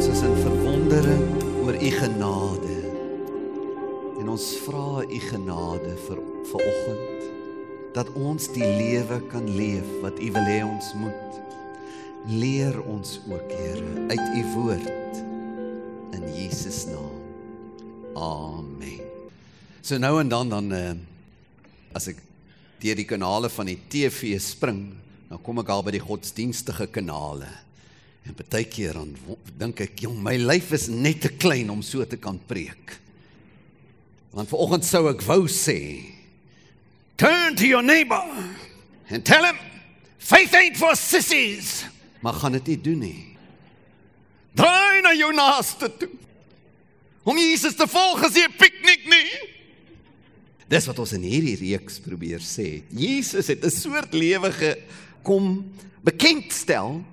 Ons is in verwondering oor u genade. En ons vra u genade vir vir oggend dat ons die lewe kan leef wat u wil hê ons moet. Leer ons ook, Here, uit u woord in Jesus naam. Amen. So nou en dan dan uh, as ek deur die kanale van die TV spring, dan kom ek al by die godsdienstige kanale. En baie keer dan dink ek, jong, my lyf is net te klein om so te kan preek. Want vanoggend sou ek wou sê, turn to your neighbor and tell him faith ain't for sissies. Maar gaan dit nie doen nie. Draai na jou naaste toe. Om Jesus te volg is nie 'n piknik nie. Dis wat ons in hierdie reeks probeer sê. Jesus het 'n soort lewe gekom bekendstel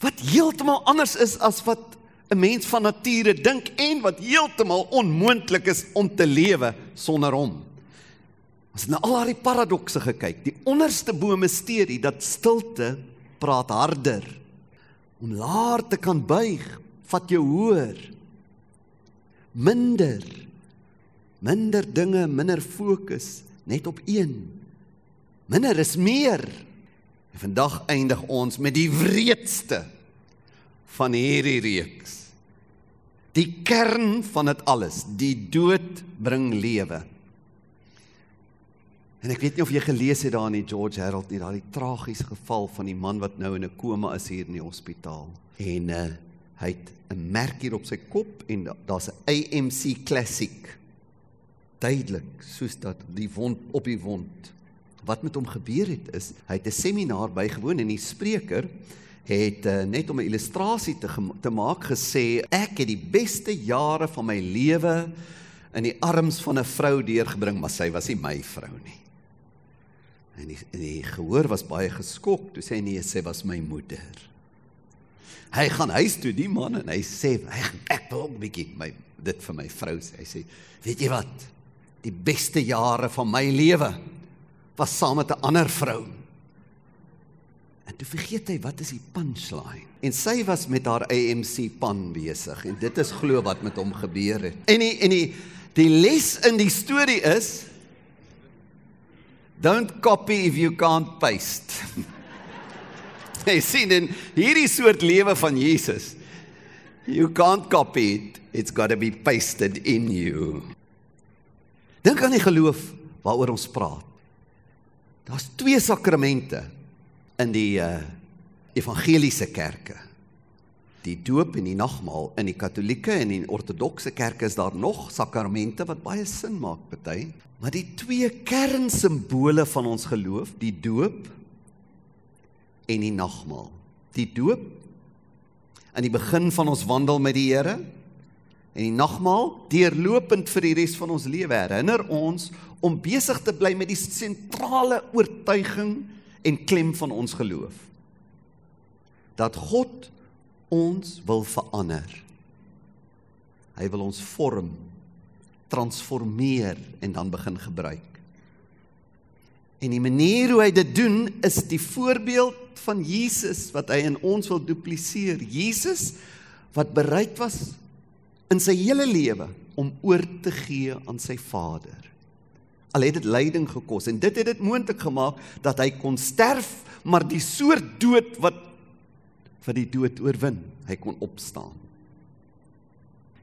wat heeltemal anders is as wat 'n mens van nature dink en wat heeltemal onmoontlik is om te lewe sonder hom. Ons het na al daai paradokse gekyk. Die onderste bo misterie dat stilte praat harder. Om laer te kan buig, vat jou hoër. Minder. Minder dinge, minder fokus, net op een. Minder is meer. En vandag eindig ons met die wreedste van hierdie reeks. Die kern van dit alles, die dood bring lewe. En ek weet nie of jy gelees het daar in die George Herald nie, daai tragiese geval van die man wat nou in 'n koma is hier in die hospitaal. En uh hy het 'n merk hier op sy kop en daar's 'n AMC Classic. Duidelik, soos dat die wond op die wond wat met hom gebeur het is hy het 'n seminaar bygewoon en die spreker het uh, net om 'n illustrasie te te maak gesê ek het die beste jare van my lewe in die arms van 'n vrou deurgebring maar sy was nie my vrou nie. En die, en die gehoor was baie geskok toe sê hy nee sy was my moeder. Hy gaan huis toe die man en hy sê ek, ek wil 'n bietjie my dit vir my vrou sê. Hy sê weet jy wat? Die beste jare van my lewe was saam met 'n ander vrou. En toe vergeet hy wat is die punchline. En sy was met haar AMC pan besig en dit is glo wat met hom gebeur het. En die en die die les in die storie is don't copy if you can't paste. Jy sien in hierdie soort lewe van Jesus. You can't copy it. It's got to be pasted in you. Dink aan die geloof waaroor ons praat. Daar's twee sakramente in die uh evangeliese kerke. Die doop en die nagmaal in die Katolieke en die Ortodokse kerke is daar nog sakramente wat baie sin maak party, maar die twee kernsimbole van ons geloof, die doop en die nagmaal. Die doop aan die begin van ons wandel met die Here en die nagmaal deurlopend vir die res van ons lewe herinner ons om besig te bly met die sentrale oortuiging en klem van ons geloof. Dat God ons wil verander. Hy wil ons vorm, transformeer en dan begin gebruik. En die manier hoe hy dit doen is die voorbeeld van Jesus wat hy in ons wil dupliseer. Jesus wat bereid was in sy hele lewe om oor te gee aan sy Vader. Al het dit lyding gekos en dit het dit moontlik gemaak dat hy kon sterf, maar die soort dood wat vir die dood oorwin, hy kon opstaan.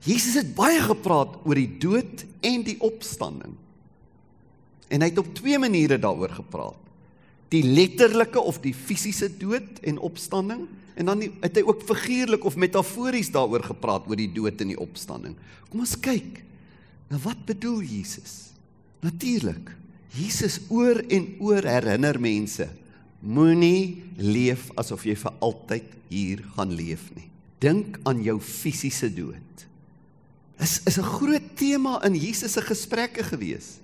Jesus het baie gepraat oor die dood en die opstanding. En hy het op twee maniere daaroor gepraat. Die letterlike of die fisiese dood en opstanding en dan het hy ook figuurlik of metafories daaroor gepraat oor die dood en die opstanding. Kom ons kyk. Nou wat bedoel Jesus? Natuurlik. Jesus oor en oor herinner mense: Moenie leef asof jy vir altyd hier gaan leef nie. Dink aan jou fisiese dood. Is is 'n groot tema in Jesus se gesprekke gewees.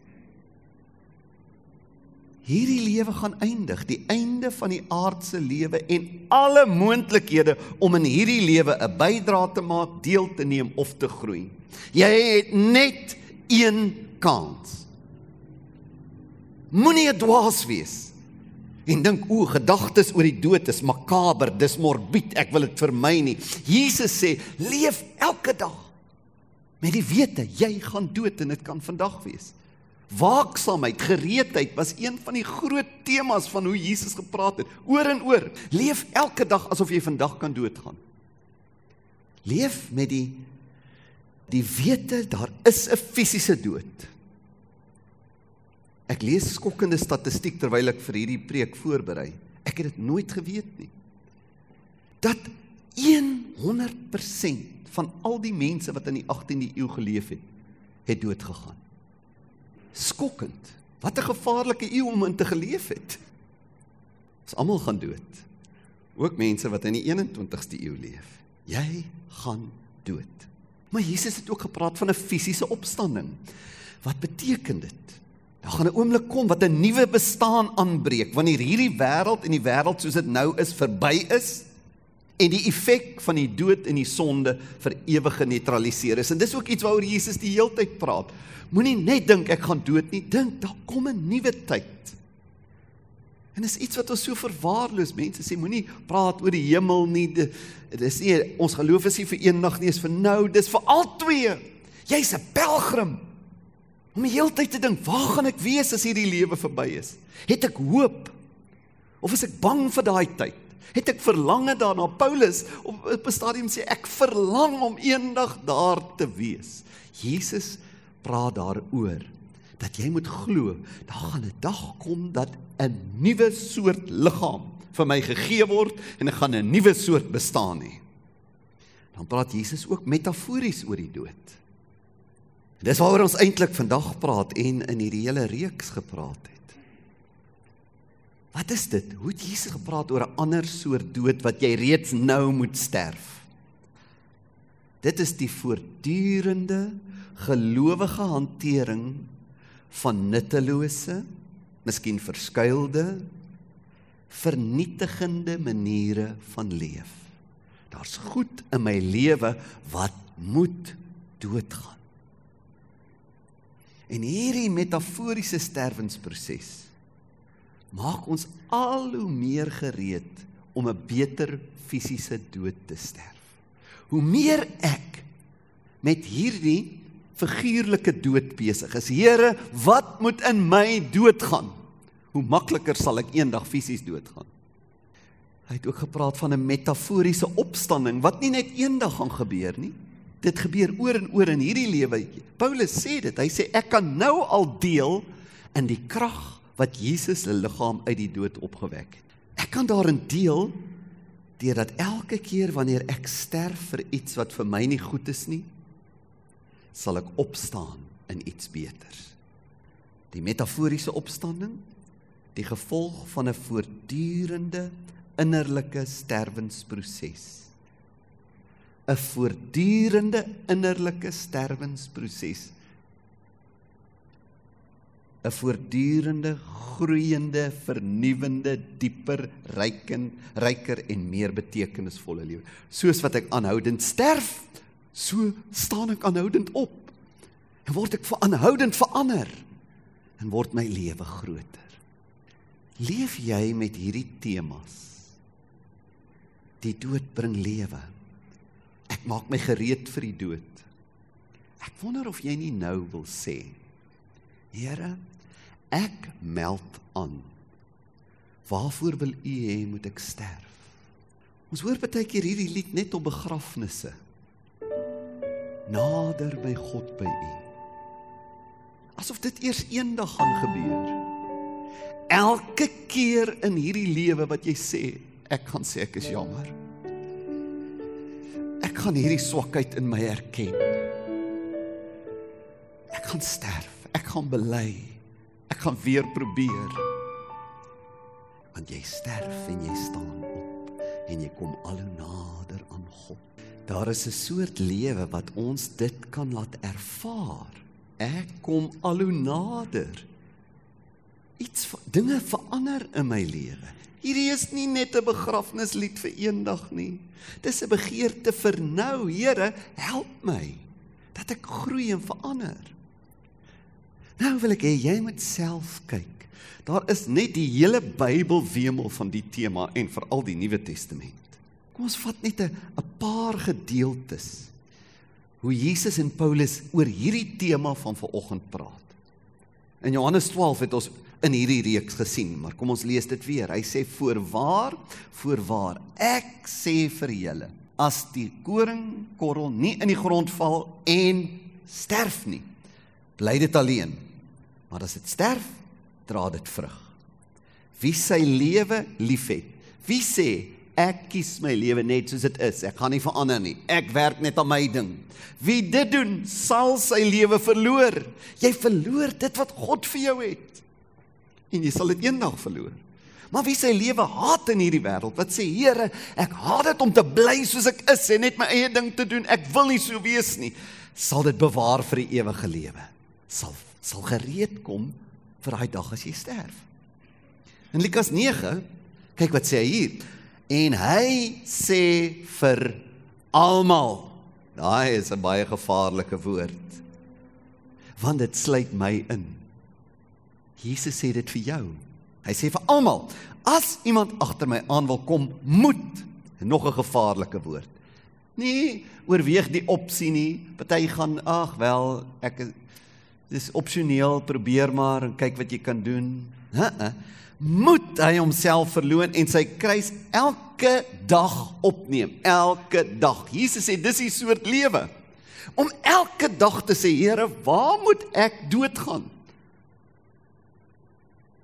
Hierdie lewe gaan eindig, die einde van die aardse lewe en alle moontlikhede om in hierdie lewe 'n bydrae te maak, deel te neem of te groei. Jy het net een kans. Moenie dwaas wees en dink o, gedagtes oor die dood is makaber, dis morbied, ek wil dit vermy nie. Jesus sê, leef elke dag met die wete jy gaan dood en dit kan vandag wees. Waaksaamheid, gereedheid was een van die groot temas van hoe Jesus gepraat het. Oor en oor. Leef elke dag asof jy vandag kan doodgaan. Leef met die die wete daar is 'n fisiese dood. Ek lees skokkende statistiek terwyl ek vir hierdie preek voorberei. Ek het dit nooit geweet nie. Dat 100% van al die mense wat in die 18de eeu geleef het, het dood gegaan. Skokkend. Wat 'n gevaarlike eeu om in te geleef het. Ons almal gaan dood. Ook mense wat in die 21ste eeu leef. Jy gaan dood. Maar Jesus het ook gepraat van 'n fisiese opstanding. Wat beteken dit? Daar gaan 'n oomblik kom wat 'n nuwe bestaan aanbreek wanneer hierdie wêreld en die wêreld soos dit nou is verby is en die effek van die dood en die sonde vir ewig geneutraliseer is. En dis ook iets waaroor Jesus die heeltyd praat. Moenie net dink ek gaan dood nie, dink daar kom 'n nuwe tyd. En dis iets wat ons so verwaarloos. Mense sê moenie praat oor die hemel nie. Dis nie ons geloof is nie vir eendag nie, is vir nou, dis vir altyd. Jy's 'n pelgrim. Om die hele tyd te dink, waar gaan ek wees as hierdie lewe verby is? Het ek hoop? Of is ek bang vir daai tyd? Het ek verlange daarna? Paulus op 'n stadium sê ek verlang om eendag daar te wees. Jesus praat daaroor dat jy moet glo, daar gaan 'n dag kom dat 'n nuwe soort liggaam vir my gegee word en ek gaan 'n nuwe soort bestaan hê. Dan praat Jesus ook metafories oor die dood. Dis waaroor ons eintlik vandag praat en in hierdie hele reeks gepraat het. Wat is dit? Hoe het Jesus gepraat oor 'n ander soort dood wat jy reeds nou moet sterf? Dit is die voortdurende gelowige hantering van nuttelose, miskien verskuilde, vernietigende maniere van leef. Daar's goed in my lewe wat moet doodgaan. En hierdie metaforiese sterwensproses maak ons al hoe meer gereed om 'n beter fisiese dood te sterf. Hoe meer ek met hierdie figuurlike dood besig is, Here, wat moet in my doodgaan? Hoe makliker sal ek eendag fisies doodgaan? Hy het ook gepraat van 'n metaforiese opstanding wat nie net eendag gaan gebeur nie, Dit gebeur oor en oor in hierdie lewe. Paulus sê dit. Hy sê ek kan nou al deel in die krag wat Jesus se liggaam uit die dood opgewek het. Ek kan daarin deel deurdat elke keer wanneer ek sterf vir iets wat vir my nie goed is nie, sal ek opstaan in iets beters. Die metaforiese opstanding, die gevolg van 'n voortdurende innerlike sterwensproses. 'n voortdurende innerlike sterwensproses. 'n voortdurende groeiende, vernuwende, dieper, ryken, ryker en meer betekenisvolle lewe. Soos wat ek aanhoudend sterf, so staan ek aanhoudend op. En word ek aanhoudend verander en word my lewe groter. Leef jy met hierdie temas? Die dood bring lewe. Ek maak my gereed vir die dood. Ek wonder of jy nie nou wil sê, Here, ek meld aan. Waarvoor wil U hê moet ek sterf? Ons hoor baie keer hierdie lied net op begrafnisse. Nader by God by U. Asof dit eers eendag gaan gebeur. Elke keer in hierdie lewe wat jy sê, ek gaan sê ek is jammer ek gaan hierdie swakheid in my erken. Ek gaan sterf. Ek gaan bely. Ek gaan weer probeer. Want jy sterf en jy staan op en jy kom al hoe nader aan God. Daar is 'n soort lewe wat ons dit kan laat ervaar. Ek kom al hoe nader. Iets dinge verander in my lewe. Hierdie is nie net 'n begrafnislied vir eendag nie. Dis 'n begeerte vir nou. Here, help my dat ek groei en verander. Nou wil ek hê jy moet self kyk. Daar is net die hele Bybel wemel van die tema en veral die Nuwe Testament. Kom ons vat net 'n paar gedeeltes hoe Jesus en Paulus oor hierdie tema van vanoggend praat. In Johannes 12 het ons in hierdie reeks gesien, maar kom ons lees dit weer. Hy sê voorwaar, voorwaar, ek sê vir julle, as die koringkorrel nie in die grond val en sterf nie, bly dit alleen. Maar as dit sterf, dra dit vrug. Wie sy lewe liefhet, wie sê ek kies my lewe net soos dit is, ek gaan nie verander nie. Ek werk net aan my ding. Wie dit doen, sal sy lewe verloor. Jy verloor dit wat God vir jou het. En jy sal dit eendag verloor. Maar wie sy lewe haat in hierdie wêreld, wat sê Here, ek haat dit om te bly soos ek is en net my eie ding te doen. Ek wil nie so wees nie. Sal dit bewaar vir die ewige lewe. Sal sal gereed kom vir daai dag as jy sterf. In Lukas 9, kyk wat sê hy hier. En hy sê vir almal. Daai is 'n baie gevaarlike woord. Want dit sluit my in. Jesus sê dit vir jou. Hy sê vir almal, as iemand agter my aan wil kom, moet nog 'n gevaarlike woord. Nee, oorweeg die opsie nie. Party gaan, ag wel, ek dis opsioneel, probeer maar en kyk wat jy kan doen. Hæ? Uh -uh. Moet hy homself verloon en sy kruis elke dag opneem, elke dag. Jesus sê dis die soort lewe. Om elke dag te sê, Here, waar moet ek doodgaan?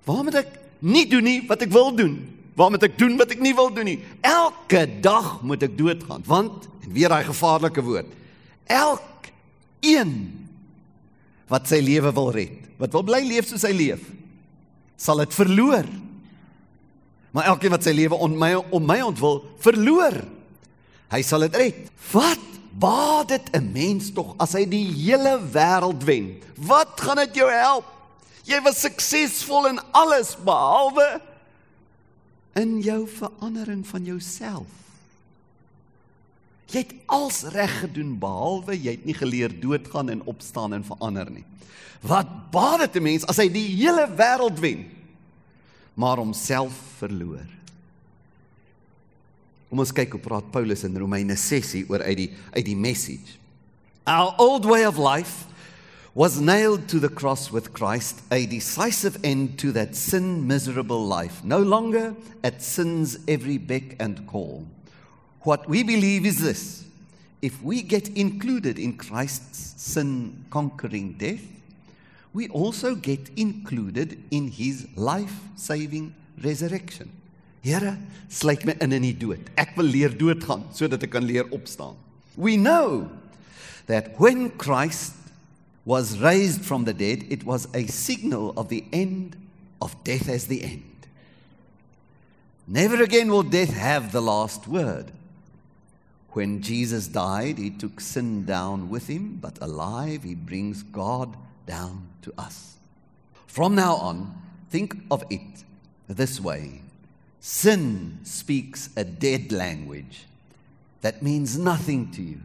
Waar moet ek nie doen nie wat ek wil doen. Waar moet ek doen wat ek nie wil doen nie? Elke dag moet ek doodgaan, want en weer daai gevaarlike woord. Elk een wat sy lewe wil red, wat wil bly leef soos hy leef, sal dit verloor. Maar elkeen wat sy lewe om my om my ontwil verloor, hy sal dit red. Wat baat dit 'n mens tog as hy die hele wêreld wen? Wat gaan dit jou help? Jy was suksesvol in alles behalwe in jou verandering van jouself. Jy het als reg gedoen behalwe jy het nie geleer doodgaan en opstaan en verander nie. Wat baat dit 'n mens as hy die hele wêreld wen maar homself verloor? Kom ons kyk hoe praat Paulus in Romeine 6 oor uit die uit die message. Our old way of life was nailed to the cross with Christ, a decisive end to that sin miserable life, no longer at sin's every beck and call. What we believe is this if we get included in Christ's sin conquering death, we also get included in his life saving resurrection. Here, sluit my in in die dood. Ek wil leer doodgaan sodat ek kan leer opstaan. We know that when Christ was raised from the dead, it was a signal of the end of death as the end. Never again will death have the last word. When Jesus died, he took sin down with him, but alive, he brings God down to us. From now on, think of it this way sin speaks a dead language that means nothing to you.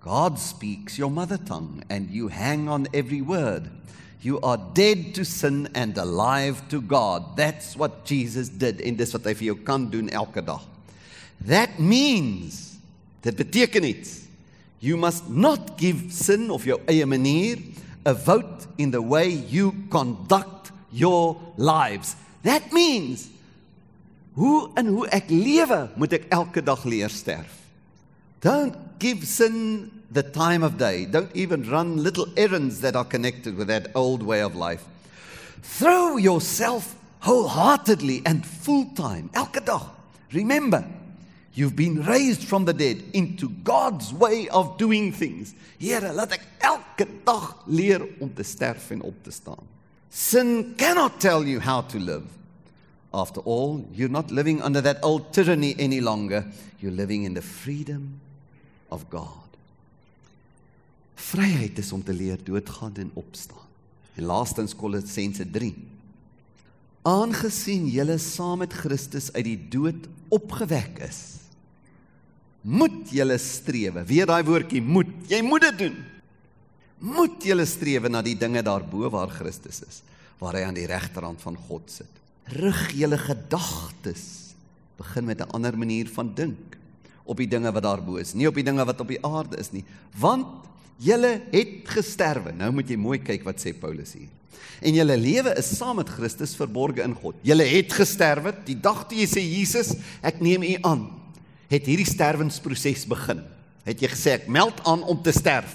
God speaks your mother tongue, and you hang on every word. You are dead to sin and alive to God. That's what Jesus did in dis wat hy vir jou kan doen elke dag. That means dit beteken iets. You must not give sin of jou eie manier a vote in the way you conduct your lives. That means hoe en hoe ek lewe moet ek elke dag leer sterf. Don't give sin the time of day. Don't even run little errands that are connected with that old way of life. Throw yourself wholeheartedly and full time, elke dag. Remember, you've been raised from the dead into God's way of doing things. Here, laat ek elke dag leer om te sterf en op te staan. Sin cannot tell you how to live. After all, you're not living under that old tyranny any longer. You're living in the freedom of God. Vryheid is om te leer doodgaan en opstaan. En laastens Kolossense 3. Aangesien julle saam met Christus uit die dood opgewek is, moet julle strewe. Weer daai woordjie moet. Jy moet dit doen. Moet julle strewe na die dinge daarbo waar Christus is, waar hy aan die regterhand van God sit. Rig julle gedagtes. Begin met 'n ander manier van dink op die dinge wat daarbo is, nie op die dinge wat op die aarde is nie, want julle het gesterwe. Nou moet jy mooi kyk wat sê Paulus hier. En julle lewe is saam met Christus verborge in God. Julle het gesterwe die dag toe jy sê Jesus, ek neem u aan, het hierdie sterwensproses begin. Het jy gesê ek meld aan om te sterf?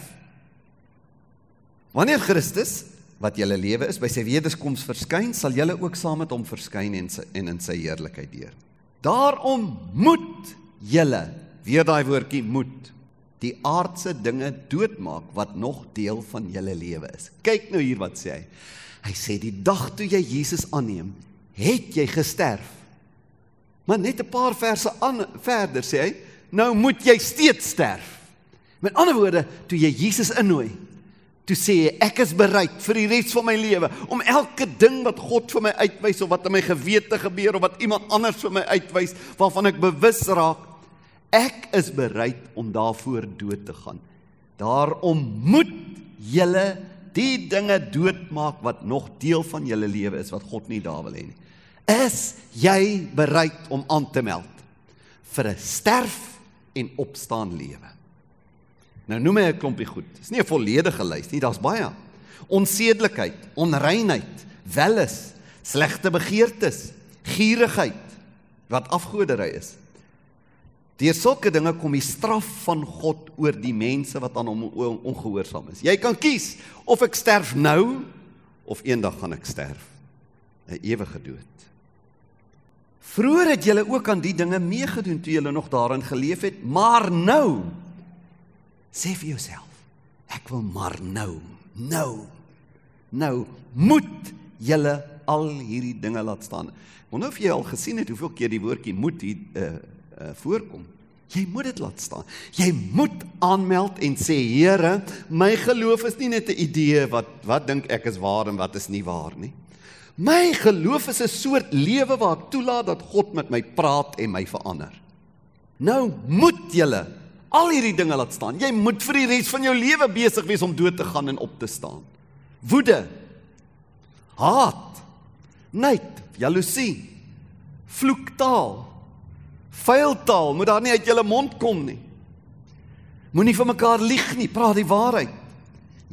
Wanneer Christus wat julle lewe is by sy wederkoms verskyn, sal julle ook saam met hom verskyn en, sy, en in sy heerlikheid deur. Daarom moet julle, weer daai woordjie moet, die aardse dinge doodmaak wat nog deel van julle lewe is. Kyk nou hier wat sê hy. Hy sê die dag toe jy Jesus aanneem, het jy gesterf. Maar net 'n paar verse aan verder sê hy, nou moet jy steeds sterf. Met ander woorde, toe jy Jesus innooi, toe sê hy ek is bereid vir die res van my lewe om elke ding wat God vir my uitwys of wat in my gewete gebeur of wat iemand anders vir my uitwys waarvan ek bewus raak ek is bereid om daarvoor dood te gaan daarom moet julle die dinge doodmaak wat nog deel van julle lewe is wat God nie daar wil hê nie is jy bereid om aan te meld vir 'n sterf en opstaan lewe Nou noem hy 'n klompie goed. Dis nie 'n volledige lys nie, daar's baie. Onsedelikheid, onreinheid, welis, slegte begeertes, gierigheid wat afgoderry is. Deur sulke dinge kom die straf van God oor die mense wat aan hom ongehoorsaam is. Jy kan kies of ek sterf nou of eendag gaan ek sterf. 'n Ewige dood. Vroer het julle ook aan die dinge meegedoen toe julle nog daarin geleef het, maar nou Sê vir jouself, ek wil maar nou, nou, nou moet julle al hierdie dinge laat staan. Wonder of jy al gesien het hoeveel keer die woordjie moet hier uh, uh voorkom. Jy moet dit laat staan. Jy moet aanmeld en sê Here, my geloof is nie net 'n idee wat wat dink ek is waar en wat is nie waar nie. My geloof is 'n soort lewe waar ek toelaat dat God met my praat en my verander. Nou moet julle al hierdie dinge laat staan. Jy moet vir die res van jou lewe besig wees om dood te gaan en op te staan. Woede, haat, nait, jaloesie, vloektaal, vuiltaal moet daar nie uit jou mond kom nie. Moenie vir mekaar lieg nie, praat die waarheid.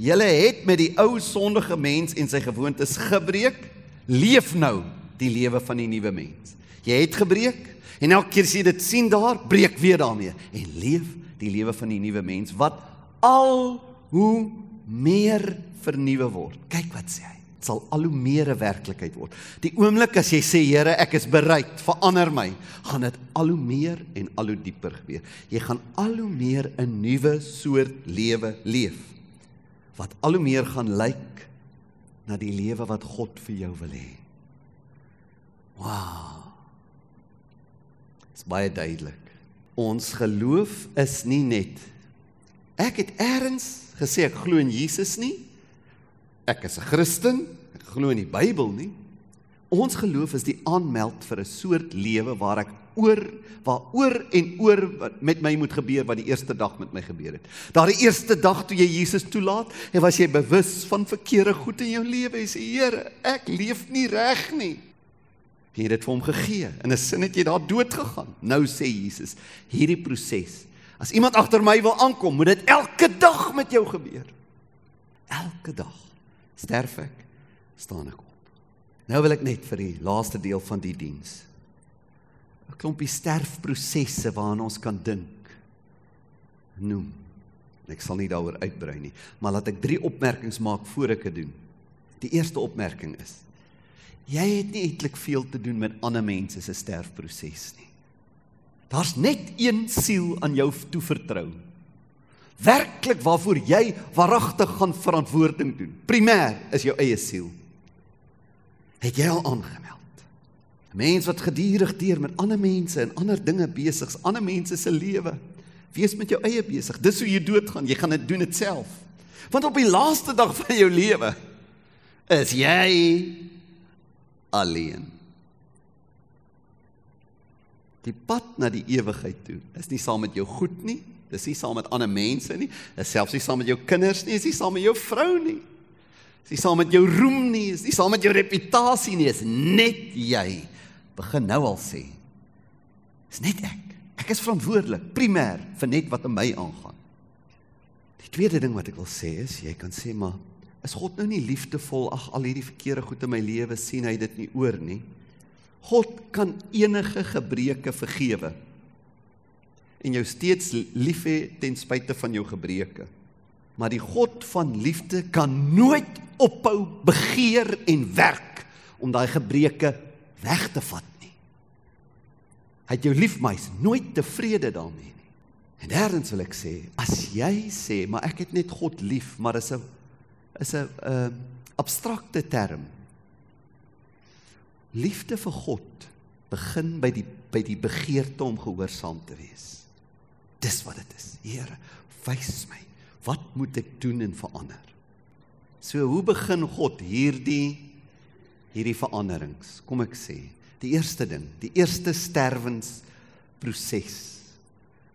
Julle het met die ou sondige mens en sy gewoontes gebreek. Leef nou die lewe van die nuwe mens. Jy het gebreek en elke keer as jy dit sien daar, breek weer daarmee en leef die lewe van die nuwe mens wat al hoe meer vernuwe word. Kyk wat sê hy. Dit sal al hoe meer 'n werklikheid word. Die oomblik as jy sê Here, ek is bereid, verander my, gaan dit al hoe meer en al hoe dieper gebeur. Jy gaan al hoe meer 'n nuwe soort lewe leef wat al hoe meer gaan lyk na die lewe wat God vir jou wil hê. Wow. Dit's baie duidelik ons geloof is nie net ek het eers gesê ek glo in Jesus nie. Ek is 'n Christen, ek glo in die Bybel nie. Ons geloof is die aanmeld vir 'n soort lewe waar ek oor waar oor en oor wat met my moet gebeur wat die eerste dag met my gebeur het. Daardie eerste dag toe jy Jesus toelaat, en was jy bewus van verkeerde goed in jou lewe en sê Here, ek leef nie reg nie. Jy het dit vir hom gegee. In 'n sin het jy daar dood gegaan. Nou sê Jesus, hierdie proses. As iemand agter my wil aankom, moet dit elke dag met jou gebeur. Elke dag sterf ek, staan ek op. Nou wil ek net vir die laaste deel van die diens 'n klompie sterfprosesse waaraan ons kan dink noem. Ek sal nie daaroor uitbrei nie, maar laat ek drie opmerkings maak voor ek dit doen. Die eerste opmerking is Jy het nie eintlik veel te doen met ander mense se sterfproses nie. Daar's net een siel aan jou toevertrou. Werklik waarvoor jy waaragtig gaan verantwoording doen. Primêr is jou eie siel. Het jy al aangemeld? 'n Mens wat gedurig deur met ander mense en ander dinge besig is, ander mense se lewe. Wees met jou eie besig. Dis hoe jy doodgaan. Jy gaan dit doen dit self. Want op die laaste dag van jou lewe is jy alleen. Die pad na die ewigheid toe is nie saam met jou goed nie, dis nie saam met ander mense nie, is selfs nie saam met jou kinders nie, is nie saam met jou vrou nie. Dis nie saam met jou roem nie, is nie saam met jou reputasie nie, is net jy. Begin nou al sê. Dis net ek. Ek is verantwoordelik primêr vir net wat aan my aangaan. Die tweede ding wat ek wil sê is, jy kan sê maar is God nou nie liefdevol ag al hierdie verkeerde goed in my lewe sien hy dit nie oor nie. God kan enige gebreke vergewe en jou steeds lief hê ten spyte van jou gebreke. Maar die God van liefde kan nooit ophou begeer en werk om daai gebreke weg te vat. Hy het jou lief, maar hy's nooit tevrede daarmee nie. En derdens wil ek sê, as jy sê, maar ek het net God lief, maar is 'n is 'n 'n uh, abstrakte term. Liefde vir God begin by die by die begeerte om gehoorsaam te wees. Dis wat dit is. Here, wys my, wat moet ek doen en verander? So hoe begin God hierdie hierdie veranderings? Kom ek sê, die eerste ding, die eerste sterwens proses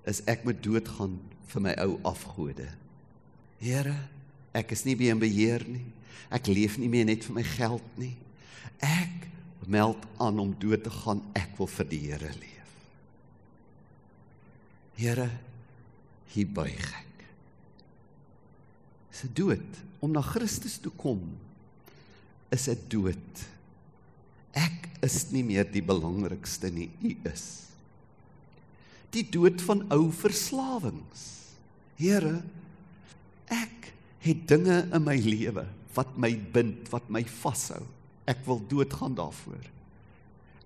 is ek moet doodgaan vir my ou afgode. Here, Ek is nie meer in beheer nie. Ek leef nie meer net vir my geld nie. Ek meld aan om dood te gaan. Ek wil vir die Here leef. Here, hier buig ek. 'n dood om na Christus toe kom. Is 'n dood. Is nie meer die belangrikste nie, U is. Die dood van ou verslawings. Here, ek het dinge in my lewe wat my bind, wat my vashou. Ek wil doodgaan daarvoor.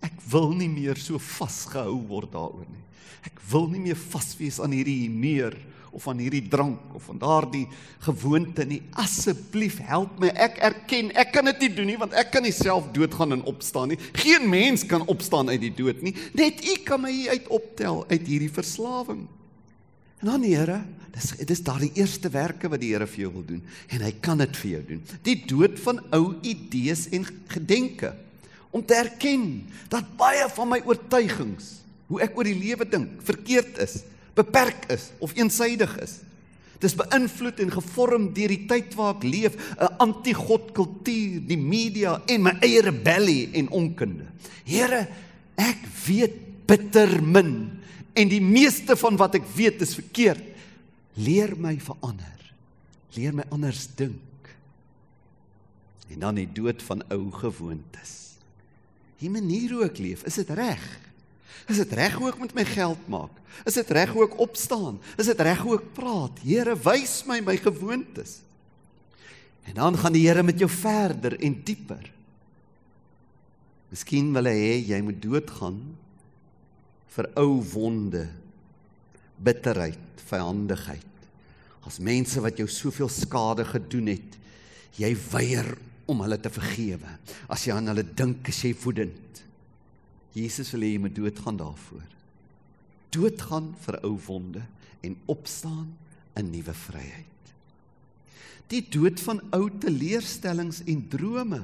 Ek wil nie meer so vasgehou word daaroor nie. Ek wil nie meer vas wees aan hierdie humeur of aan hierdie drank of aan daardie gewoonte nie. Asseblief help my. Ek erken, ek kan dit nie doen nie want ek kan nie self doodgaan en opstaan nie. Geen mens kan opstaan uit die dood nie. Net U kan my uit optel uit hierdie verslawing. En dan Here, dis dis daardie eerste werke wat die Here vir jou wil doen en hy kan dit vir jou doen. Die dood van ou idees en gedenke om te erken dat baie van my oortuigings, hoe ek oor die lewe dink, verkeerd is, beperk is of eensaidig is. Dis beïnvloed en gevorm deur die tyd waar ek leef, 'n anti-God kultuur, die media en my eie rebellie en onkunde. Here, ek weet bitter min en die meeste van wat ek weet is verkeerd. Leer my verander. Leer my anders dink. En dan die dood van ou gewoontes. Die manier hoe ek leef, is dit reg? Is dit reg hoe ek met my geld maak? Is dit reg hoe ek opstaan? Is dit reg hoe ek praat? Here, wys my my gewoontes. En dan gaan die Here met jou verder en dieper. Miskien wil hy hê jy moet doodgaan vir ou wonde, bitterheid, vyandigheid. As mense wat jou soveel skade gedoen het, jy weier om hulle te vergewe. As jy aan hulle dink, is jy woedend. Jesus wil hê jy moet doodgaan daarvoor. Doodgaan vir ou wonde en opstaan in nuwe vryheid. Die dood van ou teleurstellings en drome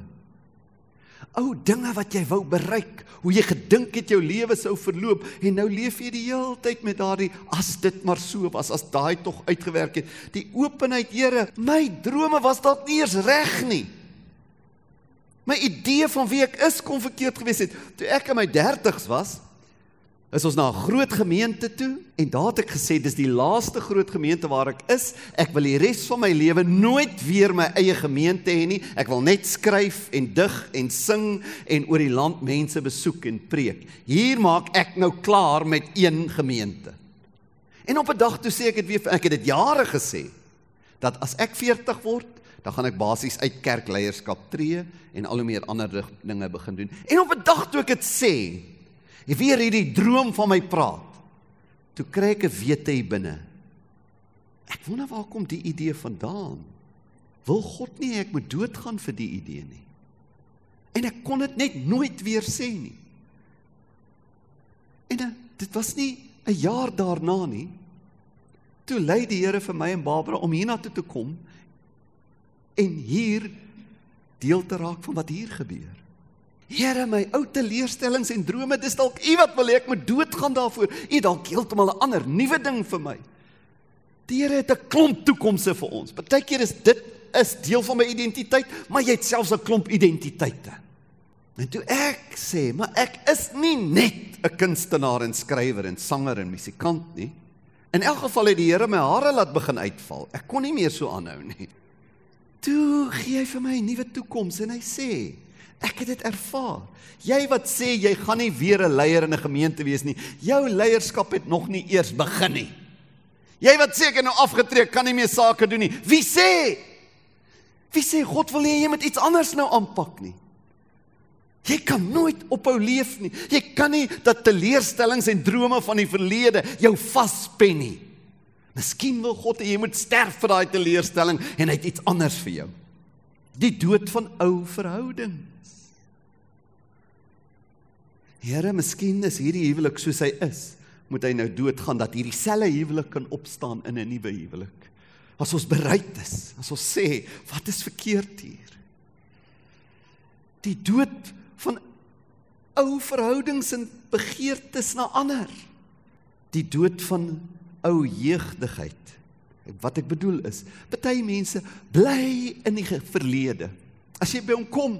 ou dinge wat jy wou bereik, hoe jy gedink het jou lewe sou verloop en nou leef jy die hele tyd met daardie as dit maar so was, as daai tog uitgewerk het. Die openheid, Here, my drome was dalk nie eens reg nie. My idee van wie ek is kon verkeerd gewees het. Toe ek in my 30's was, is ons na 'n groot gemeente toe en daar het ek gesê dis die laaste groot gemeente waar ek is. Ek wil die res van my lewe nooit weer my eie gemeente hê nie. Ek wil net skryf en dig en sing en oor die land mense besoek en preek. Hier maak ek nou klaar met een gemeente. En op 'n dag toe sê ek dit weer ek het dit jare gesê dat as ek 40 word dan gaan ek basies uit kerkleierskap tree en al hoe meer ander dinge begin doen. En op 'n dag toe ek dit sê, Jy weer hierdie droom van my praat. Toe kry ek 'n wete hier binne. Ek wonder waar kom die idee vandaan? Wil God nie ek moet doodgaan vir die idee nie? En ek kon dit net nooit weer sê nie. En uh, dit was nie 'n jaar daarna nie. Toe lei die Here vir my en Barbara om hiernatoe te kom en hier deel te raak van wat hier gebeur. Here, my ou teleurstellings en drome, dis dalk U wat wil hê ek moet doodgaan daarvoor. U dalk heeltemal 'n ander nuwe ding vir my. Die Here het 'n klomp toekomste vir ons. Partykeer is dit is deel van my identiteit, maar jy het selfs 'n klomp identiteite. En toe ek sê, maar ek is nie net 'n kunstenaar en skrywer en sanger en musikant nie. In elk geval het die Here my hare laat begin uitval. Ek kon nie meer so aanhou nie. Toe gee hy vir my 'n nuwe toekoms en hy sê, ek het dit ervaar. Jy wat sê jy gaan nie weer 'n leier in 'n gemeente wees nie, jou leierskap het nog nie eers begin nie. Jy wat sê ek het nou afgetree, kan nie meer sake doen nie. Wie sê? Wie sê God wil hê jy moet iets anders nou aanpak nie? Jy kan nooit ophou leef nie. Jy kan nie dat teleurstellings en drome van die verlede jou vaspen nie. Miskien wil God hê jy moet sterf vir daai teleurstelling en hy het iets anders vir jou. Die dood van ou verhoudings. Here, miskien is hierdie huwelik soos hy is, moet hy nou doodgaan dat hierdie selfe huwelik kan opstaan in 'n nuwe huwelik. As ons bereid is, as ons sê, wat is verkeerd hier? Die dood van ou verhoudings en begeertes na ander. Die dood van ou jeugdigheid. Wat ek bedoel is, baie mense bly in die verlede. As jy by hom kom,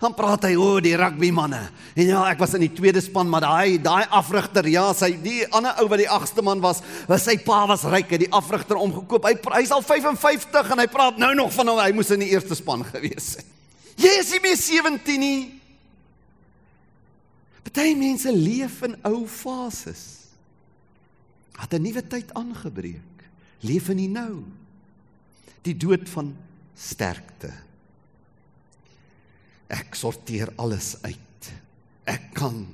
dan praat hy oor die rugby manne. En ja, ek was in die tweede span, maar daai daai afrigter, ja, sy die ander ou wat die agste man was, was sy pa was ryk, het die afrigter omgekoop. Hy hy's al 55 en hy praat nou nog van hom, hy moes in die eerste span gewees het. Jy is nie meer 17 nie. Party mense leef in ou fases. Het 'n nuwe tyd aangebreek. Leef in die nou. Die dood van sterkte. Ek sorteer alles uit. Ek kan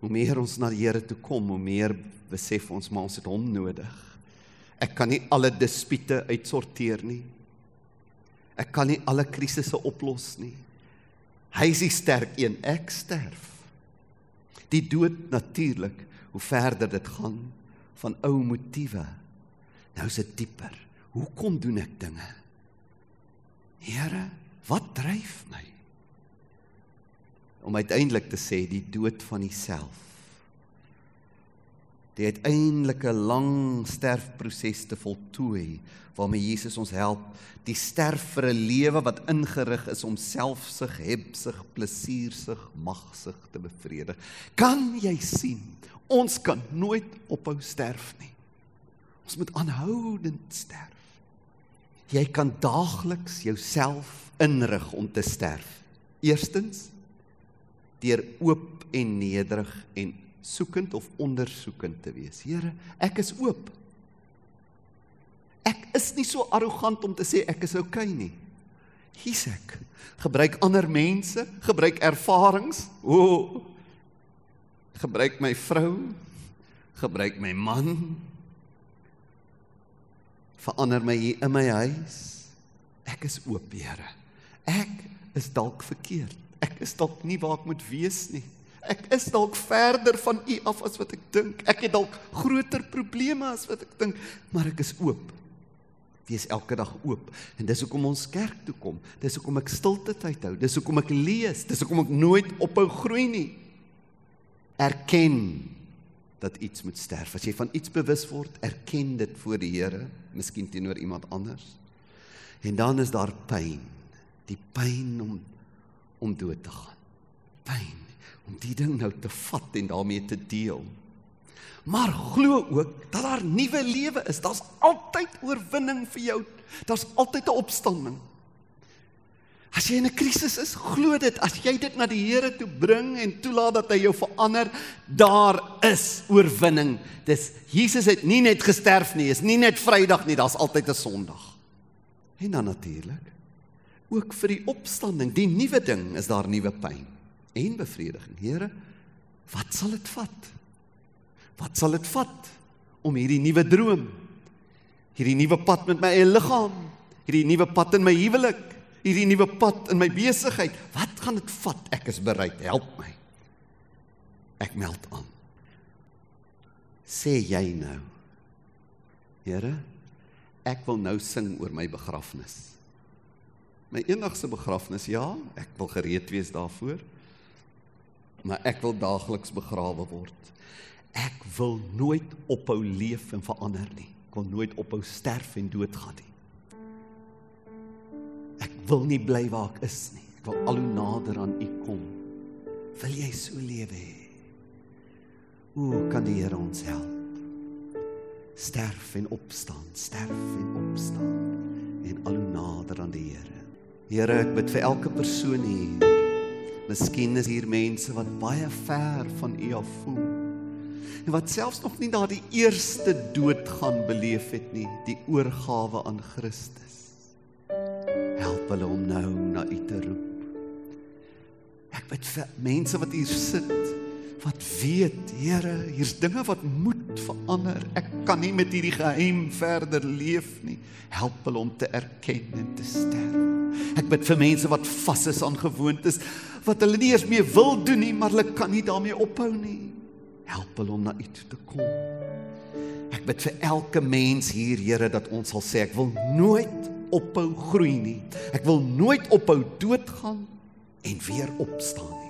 hoe meer ons na die Here toe kom, hoe meer besef ons maar ons het hom nodig. Ek kan nie alle dispute uitsorteer nie. Ek kan nie alle krisisse oplos nie. Hy is die sterk een, ek sterf. Die dood natuurlik, hoe verder dit gaan van ou motiewe. Nou is dit dieper. Hoekom doen ek dinge? Here, wat dryf my? Om uiteindelik te sê die dood van jouself. Die uiteindelike lang sterfproses te voltooi waarmee Jesus ons help, die sterf vir 'n lewe wat ingerig is om selfsug, hebsug, plesiersug, magsug te bevredig. Kan jy sien? Ons kan nooit ophou sterf nie. Ons moet aanhoudend sterf. Jy kan daagliks jouself inrig om te sterf. Eerstens deur oop en nederig en soekend of ondersoekend te wees. Here, ek is oop. Ek is nie so arrogant om te sê ek is oukei okay nie. Hier's ek. Gebruik ander mense, gebruik ervarings. O. Oh, gebruik my vrou, gebruik my man. Verander my hier in my huis. Ek is oop, Here. Ek is dalk verkeerd. Ek is dalk nie waar ek moet wees nie. Ek is dalk verder van U af as wat ek dink. Ek het dalk groter probleme as wat ek dink, maar ek is oop wees elke dag oop. En dis hoekom ons kerk toe kom. Dis hoekom ek stilte tyd hou. Dis hoekom ek lees. Dis hoekom ek nooit ophou groei nie. Erken dat iets moet sterf. As jy van iets bewus word, erken dit voor die Here, miskien teenoor iemand anders. En dan is daar pyn. Die pyn om om dood te gaan. Pyn om die ding nou te vat en daarmee te deel. Maar glo ook dat daar nuwe lewe is. Daar's altyd oorwinning vir jou. Daar's altyd 'n opstanding. As jy in 'n krisis is, glo dit. As jy dit na die Here toe bring en toelaat dat hy jou verander, daar is oorwinning. Dis Jesus het nie net gesterf nie, is nie net Vrydag nie, daar's altyd 'n Sondag. En dan natuurlik ook vir die opstanding, die nuwe ding, is daar nuwe pyn en bevrediging. Here, wat sal dit vat? Wat sal dit vat om hierdie nuwe droom, hierdie nuwe pad met my eie liggaam, hierdie nuwe pad in my huwelik, hierdie nuwe pad in my besigheid, wat gaan dit vat? Ek is bereid, help my. Ek meld aan. Sê jy nou? Here, ek wil nou sing oor my begrafnis. My enigste begrafnis, ja, ek wil gereed wees daarvoor. Maar ek wil daagliks begrawe word. Ek wil nooit ophou leef en verander nie. Ek wil nooit ophou sterf en doodgaan nie. wil nie bly waar ek is nie. Ek wil al hoe nader aan U kom. Wil jy so lewe hê? Hoe kan die Here ons help? Sterf en opstaan, sterf en opstaan en al hoe nader aan die Here. Here, ek bid vir elke persoon hier. Miskien is hier mense wat baie ver van U af voel. En wat selfs nog nie daardie eerste dood gaan beleef het nie, die oorgawe aan Christus. Help hulle om nou na U te roep. Ek bid vir mense wat hier sit wat weet, Here, hier's dinge wat moet verander. Ek kan nie met hierdie geheim verder leef nie. Help hulle om te erken en te sterf. Ek bid vir mense wat vas is aan gewoontes wat hulle nie eens meer wil doen nie, maar hulle kan nie daarmee ophou nie. Help hulle om na U toe te kom. Ek bid vir elke mens hier, Here, dat ons sal sê ek wil nooit ophou groei nie. Ek wil nooit ophou doodgaan en weer opstaan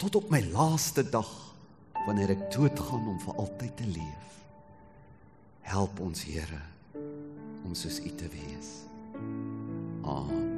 tot op my laaste dag wanneer ek doodgaan om vir altyd te leef. Help ons Here om soos U te wees. Amen.